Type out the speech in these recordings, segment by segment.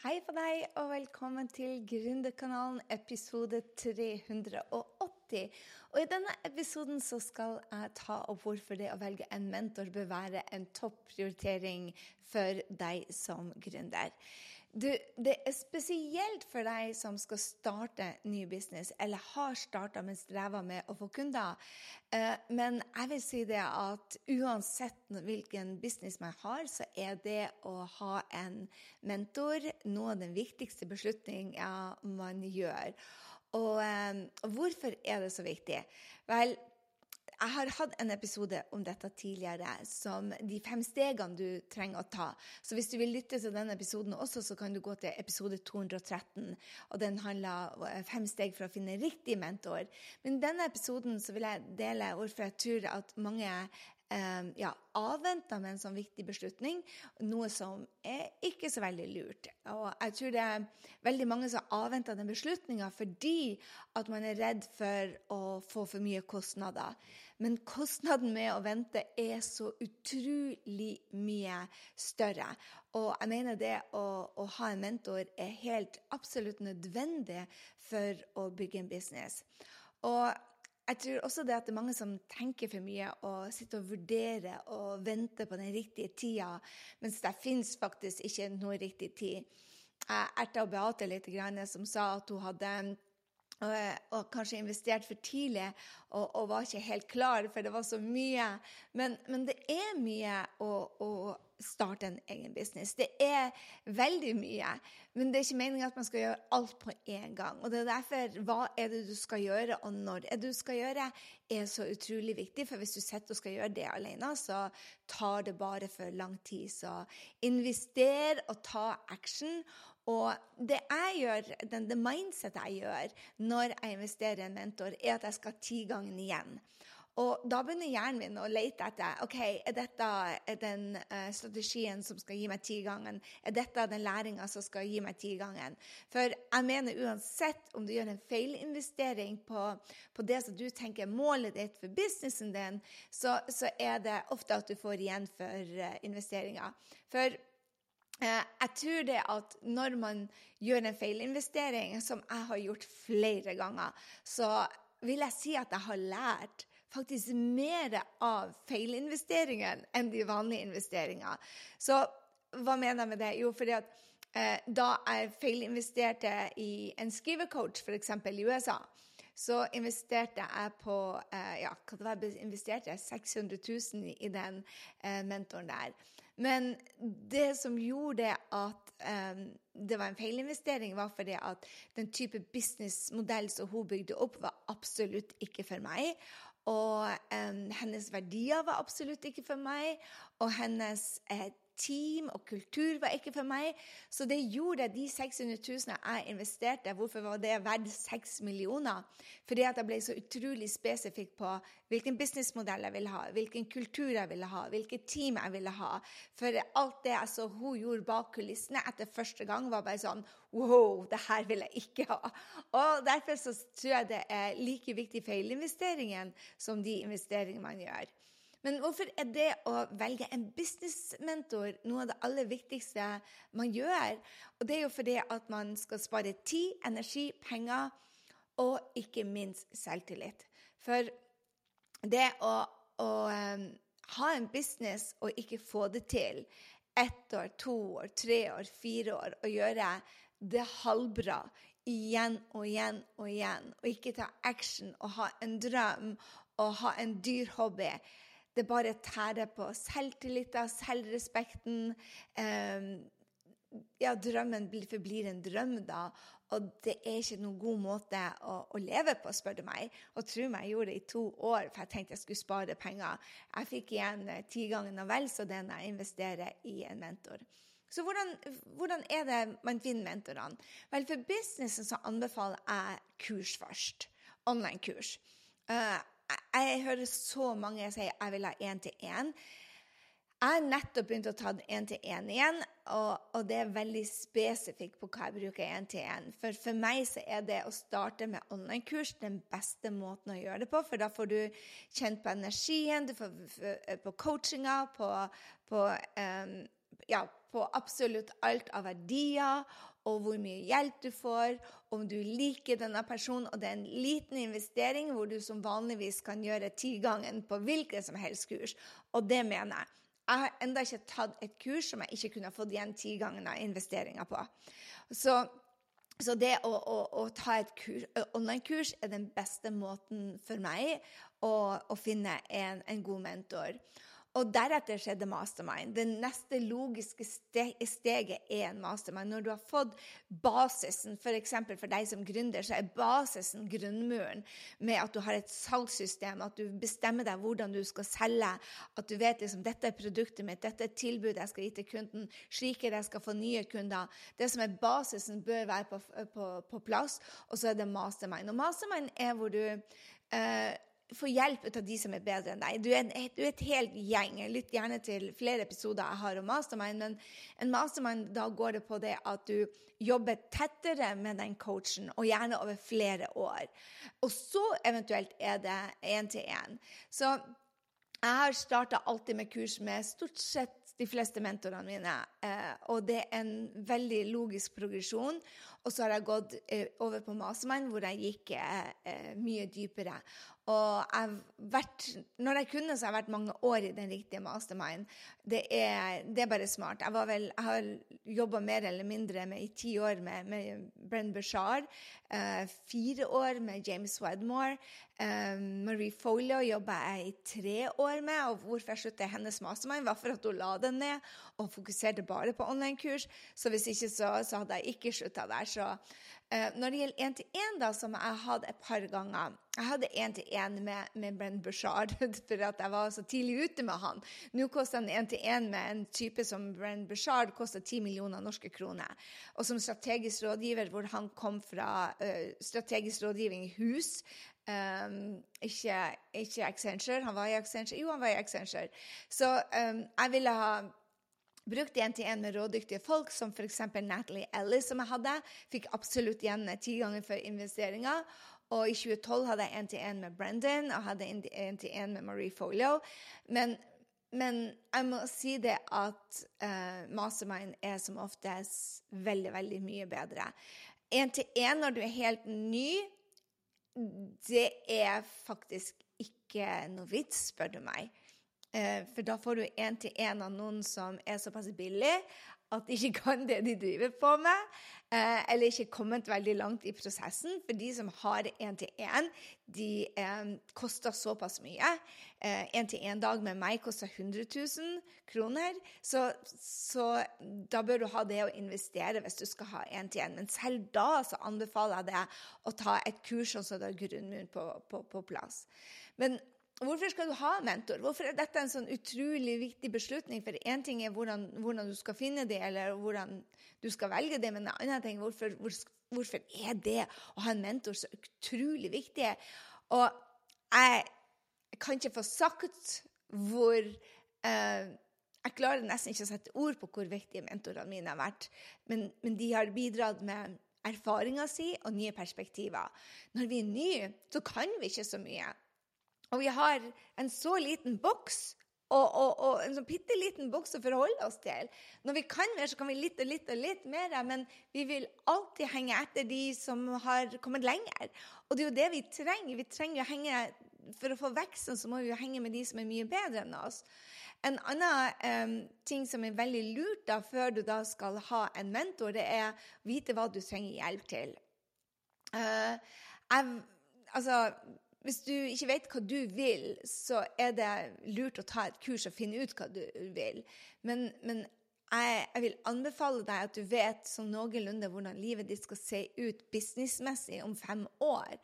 Hei på deg, og velkommen til Gründerkanalen episode 380. Og I denne episoden så skal jeg ta opp hvorfor det å velge en mentor bør være en topprioritering for deg som gründer. Du, det er spesielt for deg som skal starte ny business, eller har starta, men strever med å få kunder. Eh, men jeg vil si det at uansett hvilken business man har, så er det å ha en mentor noe av den viktigste beslutninga man gjør. Eh, og hvorfor er det så viktig? Vel, jeg har hatt en episode om dette tidligere, som de fem stegene du trenger å ta. Så hvis du vil lytte til denne episoden også, så kan du gå til episode 213. Og den handler om fem steg for å finne riktig mentor. Men i denne episoden så vil jeg dele hvorfor jeg tror at mange eh, ja, avventa med en sånn viktig beslutning, noe som er ikke så veldig lurt. Og jeg tror det er veldig mange som avventer den beslutninga fordi at man er redd for å få for mye kostnader. Men kostnaden med å vente er så utrolig mye større. Og jeg mener det å, å ha en mentor er helt absolutt nødvendig for å bygge en business. Og jeg tror også det at det er mange som tenker for mye og sitter og vurderer og venter på den riktige tida, mens det fins faktisk ikke noe riktig tid. Jeg erta Beate litt, som sa at hun hadde og, og, kanskje investert for tidlig og, og, var ikke helt klar, for det var så mye. Men, men det er mye å, å, starte en egen business. Det er veldig mye, men det er ikke meningen at man skal gjøre alt på én gang. Og det er derfor hva er det du skal gjøre, og når er det du skal gjøre, er så utrolig viktig. For hvis du sitter og skal gjøre det alene, så tar det bare for lang tid. Så invester og ta action. Og det jeg gjør, den, det mindsetet jeg gjør når jeg investerer i en mentor, er at jeg skal ti ganger igjen. Og da begynner hjernen min å lete etter ok, er dette den uh, strategien som skal gi meg ti gangen? Er dette den læringa som skal gi meg ti gangen? For jeg mener uansett om du gjør en feilinvestering på, på det som du tenker er målet ditt for businessen din, så, så er det ofte at du får igjen for uh, investeringa. For Eh, jeg tror det at når man gjør en feilinvestering, som jeg har gjort flere ganger, så vil jeg si at jeg har lært faktisk mer av feilinvesteringen enn de vanlige investeringene. Så hva mener jeg med det? Jo, fordi at eh, da jeg feilinvesterte i en skrivecoach, f.eks. i USA, så investerte jeg på eh, ja, investerte jeg 600 000 i den eh, mentoren der. Men det som gjorde at um, det var en feilinvestering, var fordi at den type businessmodell som hun bygde opp, var absolutt ikke for meg. Og um, hennes verdier var absolutt ikke for meg. Og hennes eh, team og kultur var ikke for meg. Så det gjorde at de 600 000 jeg investerte. Hvorfor var det verdt 6 millioner? Fordi at jeg ble så utrolig spesifikk på hvilken businessmodell jeg ville ha, hvilken kultur jeg ville ha, hvilket team jeg ville ha. For alt det jeg så hun gjorde bak kulissene etter første gang, var bare sånn Wow, det her vil jeg ikke ha. Og Derfor så tror jeg det er like viktig feilinvesteringen som de investeringene man gjør. Men hvorfor er det å velge en businessmentor noe av det aller viktigste man gjør? Og det er jo fordi at man skal spare tid, energi, penger og ikke minst selvtillit. For det å, å um, ha en business og ikke få det til ett år, to år, tre år, fire år, og gjøre det halvbra igjen og igjen og igjen, og ikke ta action og ha en drøm og ha en dyr hobby det bare tærer på selvtilliten, selvrespekten. Eh, ja, drømmen forblir en drøm, da. Og det er ikke noen god måte å, å leve på, spør du meg. Og tro meg, jeg gjorde det i to år, for jeg tenkte jeg skulle spare penger. Jeg fikk igjen eh, ti ganger vel så det når jeg investerer i en mentor. Så hvordan, hvordan, er det man finner mentorene? Vel, for businessen så anbefaler jeg kurs først. Online-kurs. Uh, jeg hører så mange si jeg vil ha én-til-én. Jeg har nettopp begynt å ta én-til-én igjen, og, og, det er veldig spesifikt på hva jeg bruker én-til-én. For, for meg så er det å starte med online-kurs den beste måten å gjøre det på. For da får du kjent på energien, du får på coachinga, på, på um, ja, på absolutt alt av verdier, og hvor mye hjelp du får, om du liker denne personen. Og det er en liten investering hvor du som vanligvis kan gjøre tigangen på hvilket som helst kurs. Og det mener jeg. Jeg har ennå ikke tatt et kurs som jeg ikke kunne fått igjen tigangen av investeringa på. Så, så det å, å, å, ta et online-kurs er den beste måten for meg å, å finne en, en god mentor. Og deretter skjedde mastermind. Det neste logiske steget er en mastermind. Når du har fått basisen, f.eks. For, for deg som gründer, så er basisen grunnmuren med at du har et salgssystem, at du bestemmer deg hvordan du skal selge, at du vet liksom dette er produktet mitt, dette er tilbudet jeg skal gi til kunden, slik det jeg skal få nye kunder. Det som er basisen, bør være på, på, på plass, og så er det mastermind. Og mastermind er hvor du eh, få hjelp ut av de som er bedre enn deg. Du er, en, du er et helt gjeng. Lytt gjerne til flere episoder jeg har om mastermind. Men en mastermind, da går det på det at du jobber tettere med den coachen, og gjerne over flere år. Og så eventuelt er det én-til-én. Så jeg har starta alltid med kurs med stort sett de fleste mentorene mine. Eh, og det er en veldig logisk progresjon. Og så har jeg gått eh, over på Mastermind, hvor jeg gikk eh, mye dypere. Og jeg vært, når jeg kunne, så har jeg vært mange år i den riktige mastermind. Det er, det er bare smart. Jeg, vel, jeg har jobba mer eller mindre med, i ti år med, med Brenn Bashar. Eh, fire år med James Wedmore. Eh, Marie Folio jobba jeg i tre år med. Og hvorfor jeg sluttet hennes mastermind, var for at hun la den ned og fokuserte bare på online-kurs. Så hvis ikke, så, så hadde jeg ikke slutta der. Så når det gjelder én-til-én, som jeg hadde et par ganger Jeg hadde én-til-én med, med Brenn Bushard for at jeg var så tidlig ute med han. Nå koster en én-til-én med en type som Brenn Bushard koster 10 millioner norske kroner. Og som strategisk rådgiver, hvor han kom fra uh, strategisk rådgivning i hus Um, ikke, ikke Accenture. Han var i Accenture. Jo, han var i Accenture. Så um, jeg ville ha brukt én-til-én med rådyktige folk, som f.eks. Natalie Ellis, som jeg hadde. Fikk absolutt igjen ti ganger for investeringa. Og i 2012 hadde jeg én-til-én med Brendan og hadde én-til-én med Marie Folio. Men, men, jeg må si det at uh, Mastermind er som oftest veldig, veldig mye bedre. Én-til-én når du er helt ny, det er faktisk ikke noe vits, spør du meg. Eh, for da får du én-til-én av noen som er såpass billig at de ikke kan det de driver på med, eh, eller ikke kommet veldig langt i prosessen. For de som har én-til-én, de eh, koster såpass mye. Én-til-én-dag med meg koster 100 000 kroner. Så, så, da bør du ha det å investere hvis du skal ha én-til-én. Men selv da så anbefaler jeg deg å ta et kurs sånn at du har grunnmuren på, på, på plass. Men Hvorfor skal du ha mentor? Hvorfor er dette en sånn utrolig viktig beslutning? For én ting er hvordan, hvordan, du skal finne det, eller hvordan du skal velge det, men en annen ting hvorfor, hvor, hvorfor er det å ha en mentor så utrolig viktig? Og jeg kan ikke få sagt hvor eh, Jeg klarer nesten ikke å sette ord på hvor viktige mentorene mine har vært, men, men de har bidratt med erfaringa si og nye perspektiver. Når vi er nye, så kan vi ikke så mye. Og vi har en så liten boks og, og, og, en sånn bitte liten boks å forholde oss til. Når vi kan mer, så kan vi litt og litt og litt mer, men vi vil alltid henge etter de som har kommet lenger. Og det er jo det vi trenger. Vi trenger å henge, For å få veksten så må vi jo henge med de som er mye bedre enn oss. En annen um, ting som er veldig lurt da, før du da skal ha en mentor, det er å vite hva du trenger hjelp til. Uh, jeg, altså hvis du ikke vet hva du vil, så er det lurt å ta et kurs og finne ut hva du vil. Men, men jeg, jeg, vil anbefale deg at du vet sånn noenlunde hvordan livet ditt skal se ut businessmessig om fem år.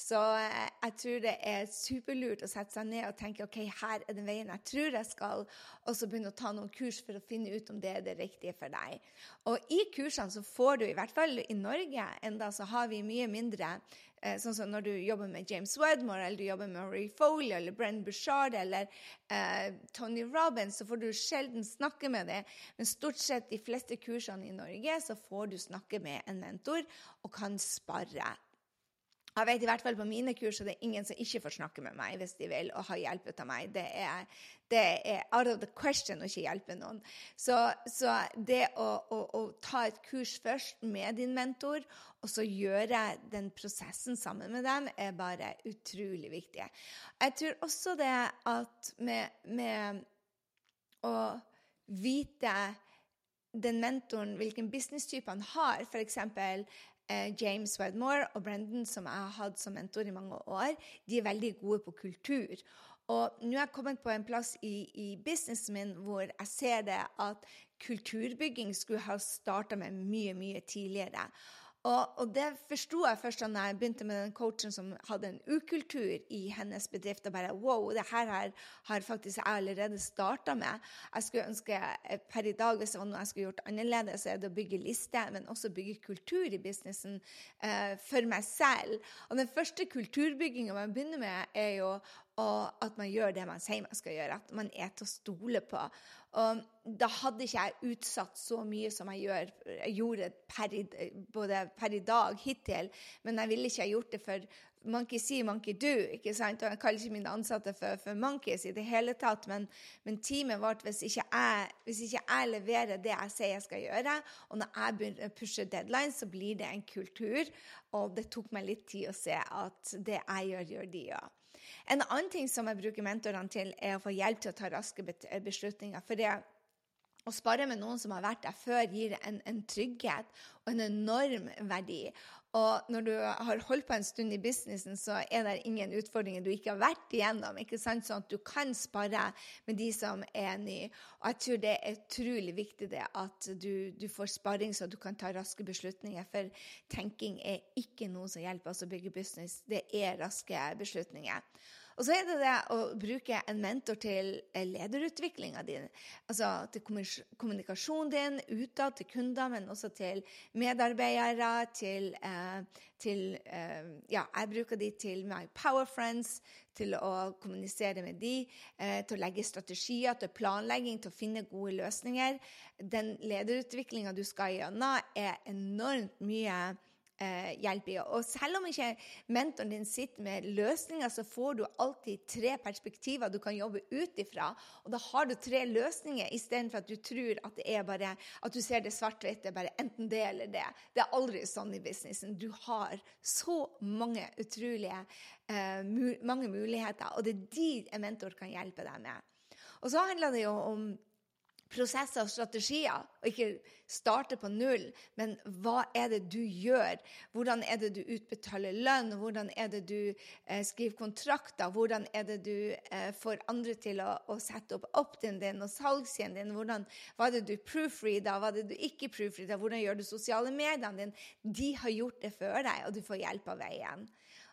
Så eh, jeg tror det er superlurt å sette seg ned og tenke ok, her er den veien jeg tror jeg skal, og så begynne å ta noen kurs for å finne ut om det er det riktige for deg. Og i kursene så får du, i hvert fall i Norge enda, så har vi mye mindre eh, Sånn som når du jobber med James Wedmore, eller du jobber med Marie Foley, eller Brenn Bushard, eller eh, Tony Robbins, så får du sjelden snakke med dem. Men stort sett de fleste kursene i Norge så får du snakke med en mentor og kan spare jeg vet i hvert fall på mine kurs at det er ingen som ikke får snakke med meg hvis de vil og ha hjelp av meg. Det er, det er out of the question å ikke hjelpe noen. Så, så det å, å, å, ta et kurs først med din mentor, og så gjøre den prosessen sammen med dem, er bare utrolig viktig. Jeg tror også det at med, med å vite den mentoren, hvilken businesstype han har, f.eks. Eh, James Wedmore og Brendan, som jeg har hatt som mentor i mange år, de er veldig gode på kultur. Og nå er jeg kommet på en plass i, i businessen min hvor jeg ser det at kulturbygging skulle ha starta med mye, mye tidligere. Og, og, det forsto jeg først da jeg begynte med den coachen som hadde en ukultur i hennes bedrift. og bare, wow, det her har, har faktisk jeg allerede starta med. Jeg skulle ønske per i dag, hvis det var noe jeg skulle gjort annerledes, så er det å bygge liste, men også bygge kultur i businessen eh, for meg selv. Og den første kulturbygginga man begynner med, er jo at man gjør det man sier man skal gjøre. At man er til å stole på. Og da hadde ikke jeg utsatt så mye som jeg, gjør, jeg gjorde per både per i dag hittil, men jeg ville ikke ha gjort det for monkey see, monkey do. ikke sant? Og Jeg kaller ikke mine ansatte for, for monkeys i det hele tatt, men, men teamet vårt, hvis ikke, jeg, hvis ikke, jeg, leverer det jeg sier jeg skal gjøre, og når jeg begynner å pushe deadline, så blir det en kultur. Og det tok meg litt tid å se at det jeg gjør, gjør de òg. En annen ting som jeg bruker mentorene til, er å få hjelp til å ta raske beslutninger. For det å spare med noen som har vært der før, gir en, en, trygghet og en enorm verdi. Og når du har holdt på en stund i businessen, så er det ingen utfordringer du ikke har vært igjennom. ikke sant? Sånn at du kan spare med de som er nye. Og jeg tror det er utrolig viktig det at du, du får sparring så du kan ta raske beslutninger. For tenking er ikke noe som hjelper oss å bygge business. Det er raske beslutninger. Og så er det det å bruke en mentor til eh, lederutviklinga din. Altså til kommunikasjonen din utad til kunder, men også til medarbeidere, til, eh, til eh, Ja, jeg bruker de til my power friends, til å kommunisere med de, eh, til å legge strategier, til planlegging, til å finne gode løsninger. Den lederutviklinga du skal gjennom, er enormt mye eh, hjelp i. Og selv om ikke mentoren din sitter med løsninger, så får du alltid tre perspektiver du kan jobbe ut ifra. Og da har du tre løsninger istedenfor at du tror at det er bare at du ser det svart-hvitt, det er bare enten det eller det. Det er aldri sånn i businessen. Du har så mange utrolige eh, mange muligheter, og det er de en mentor kan hjelpe deg med. Og så handler det jo om prosesser og strategier, og ikke starte på null. Men hva er det du gjør? Hvordan er det du utbetaler lønn? Hvordan er det du eh, skriver kontrakter? Hvordan er det du eh, får andre til å, å sette opp opt-in din og salgssiden din? Hvordan, hva er det du proofreader? Hva er det du ikke proofreader? Hvordan gjør du sosiale mediene dine? De har gjort det før deg, og du får hjelp av veien.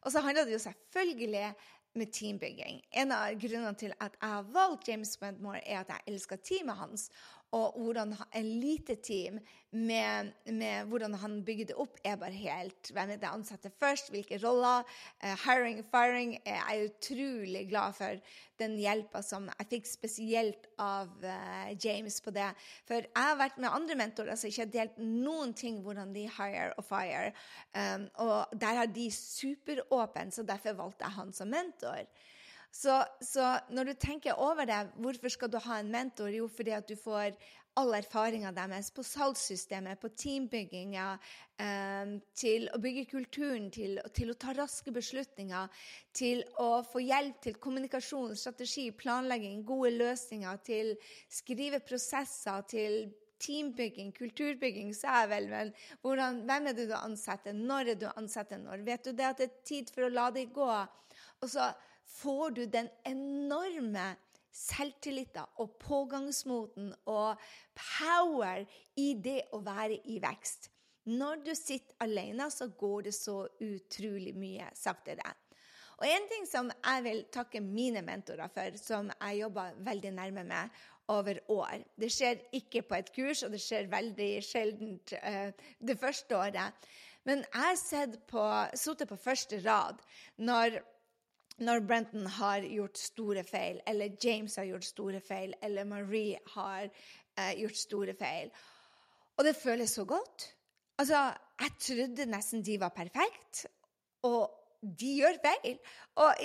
Og så handler det jo selvfølgelig med teambygging. En av grunnene til at jeg har valgt James Wedmore, er at jeg elsker teamet hans og hvordan en lite team med, med, hvordan han bygger det opp, er bare helt Hvem er det ansatte først? Hvilke roller? Uh, hiring, firing. Jeg er utrolig glad for den hjelpa som jeg fikk spesielt av uh, James på det. For jeg har vært med andre mentorer som ikke har delt noen ting hvordan de hire og fire. Um, og der har de superåpen, så derfor valgte jeg han som mentor. Så, så, når du tenker over det, hvorfor skal du ha en mentor? Jo, fordi at du får all erfaringa deres på salgssystemet, på teambygginga, eh, til å bygge kulturen, til, til, å ta raske beslutninger, til å få hjelp til kommunikasjon, strategi, planlegging, gode løsninger, til skrive prosesser, til teambygging, kulturbygging, sa jeg vel, men hvordan, hvem er det du ansetter, når er du ansetter, når? Vet du det at det er tid for å la det gå? Og så får du den enorme selvtilliten og pågangsmoten og power i det å være i vekst. Når du sitter alene, så går det så utrolig mye saktere. Og en ting som jeg vil takke mine mentorer for, som jeg jobber veldig nærme med over år Det skjer ikke på et kurs, og det skjer veldig sjeldent uh, det første året. Men jeg har sittet på første rad når når Brenton har gjort store feil, eller James har gjort store feil, eller Marie har eh, gjort store feil. Og det føles så godt. Altså, jeg trodde nesten de var perfekte. Og, de gjør feil. Og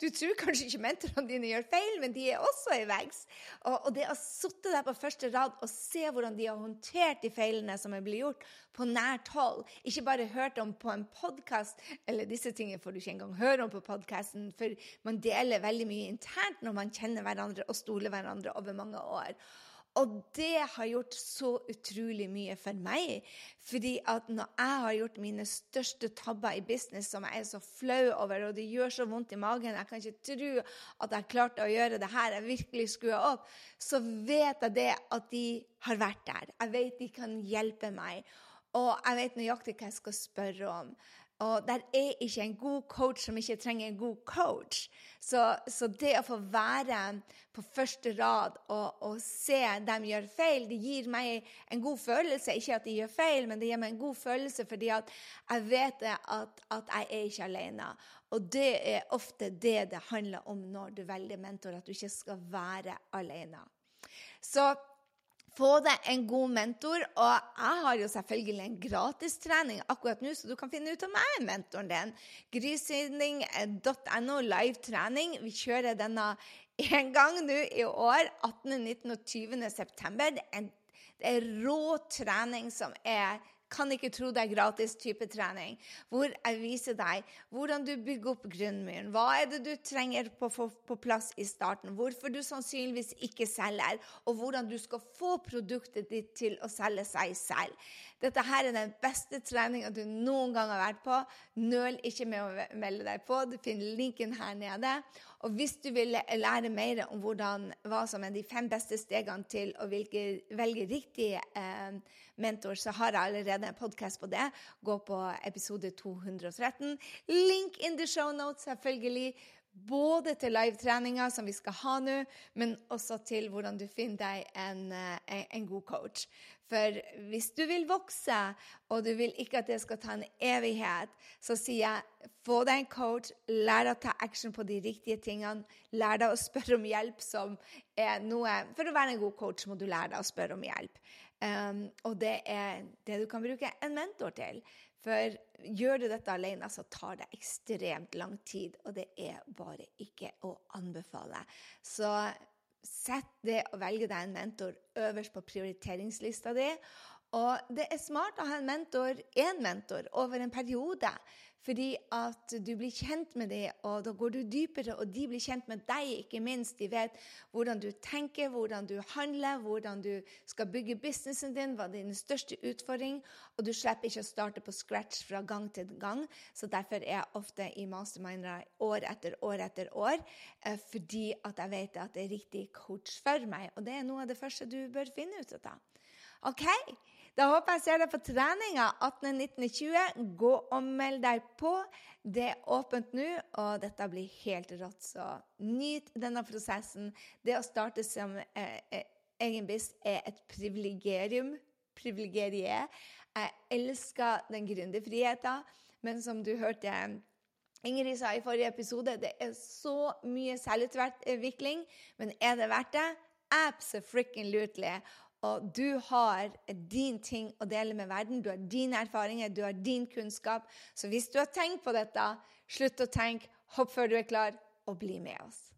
Du tror kanskje ikke mentorene dine gjør feil, men de er også i veggs. Og, og, det å sitte der på første rad og se hvordan de har håndtert de feilene som er blitt gjort, på nært hold, ikke bare hørt om på en podkast, eller disse tingene får du ikke engang høre om på podkasten, for man deler veldig mye internt når man kjenner hverandre og stoler hverandre over mange år. Og det har gjort så utrolig mye for meg. Fordi at når jeg har gjort mine største tabber i business, som jeg er så flau over, og det gjør så vondt i magen Jeg kan ikke tro at jeg klarte å gjøre det her, jeg virkelig skrua opp. Så vet jeg det at de har vært der. Jeg vet de kan hjelpe meg. Og jeg vet nøyaktig hva jeg skal spørre om. Og der er ikke en god coach som ikke trenger en god coach. Så, så det å få være på første rad og, og, se dem gjøre feil, det gir meg en god følelse. Ikke at de gjør feil, men det gir meg en god følelse fordi at jeg vet at, at jeg er ikke alene. Og det er ofte det det handler om når du velger mentor, at du ikke skal være alene. Så få deg en god mentor. Og jeg har jo selvfølgelig en gratistrening akkurat nå, så du kan finne ut om jeg er mentoren din. Grysynding.no live-trening. Vi kjører denne en gang nå i år. 18., 19. og 20. september. Det er, det er rå trening som er kan ikke tro det er gratis type trening, hvor jeg viser deg hvordan du bygger opp grunnmuren. Hva er det du trenger på å få på plass i starten? Hvorfor du sannsynligvis ikke selger, og hvordan du skal få produktet ditt til å selge seg selv. Dette her er den beste treninga du noen gang har vært på. Nøl ikke med å melde deg på. Du finner linken her nede. Og hvis du vil lære mer om hvordan, hva som er de fem beste stegene til å velge, velge riktig eh, mentor, så har jeg allerede en podkast på det. Gå på episode 213. Link in the show notes, selvfølgelig. Både til livetreninga som vi skal ha nå, men også til hvordan du finner deg en, en, eh, en, god coach. For hvis du vil vokse, og du vil ikke at det skal ta en evighet, så sier jeg få deg en coach, lær deg å ta action på de riktige tingene, lær deg å spørre om hjelp som er noe For å være en god coach må du lære deg å spørre om hjelp. Um, og det er det du kan bruke en mentor til. For gjør du dette alene, så tar det ekstremt lang tid, og det er bare ikke å anbefale. Så sett det å velge deg en mentor øverst på prioriteringslista di. Og det er smart å ha en mentor, én mentor, over en periode. Fordi at du blir kjent med dem, og da går du dypere, og de blir kjent med deg, ikke minst. De vet hvordan du tenker, hvordan du handler, hvordan du skal bygge businessen din, hva er din største utfordring, og du slipper ikke å starte på scratch fra gang til gang. Så derfor er jeg ofte i masterminder år etter år etter år, eh, fordi at jeg vet at det er riktig coach for meg. Og det er noe av det første du bør finne ut av. OK? Da håper jeg ser deg på treninga 18.19.20. Gå og meld deg på. Det er åpent nå, og dette blir helt rått. Så nyt denne prosessen. Det å starte som eh, eh egen biss er et privilegium. Privilegier. Jeg elsker den gründerfriheten, men som du hørte Ingrid sa i forrige episode, det er så mye selvutvikling, men er det verdt det? Absolutely. Og du har din ting å dele med verden. Du har dine erfaringer, du har din kunnskap. Så hvis du har tenkt på dette, slutt å tenke, hopp før du er klar, og bli med oss.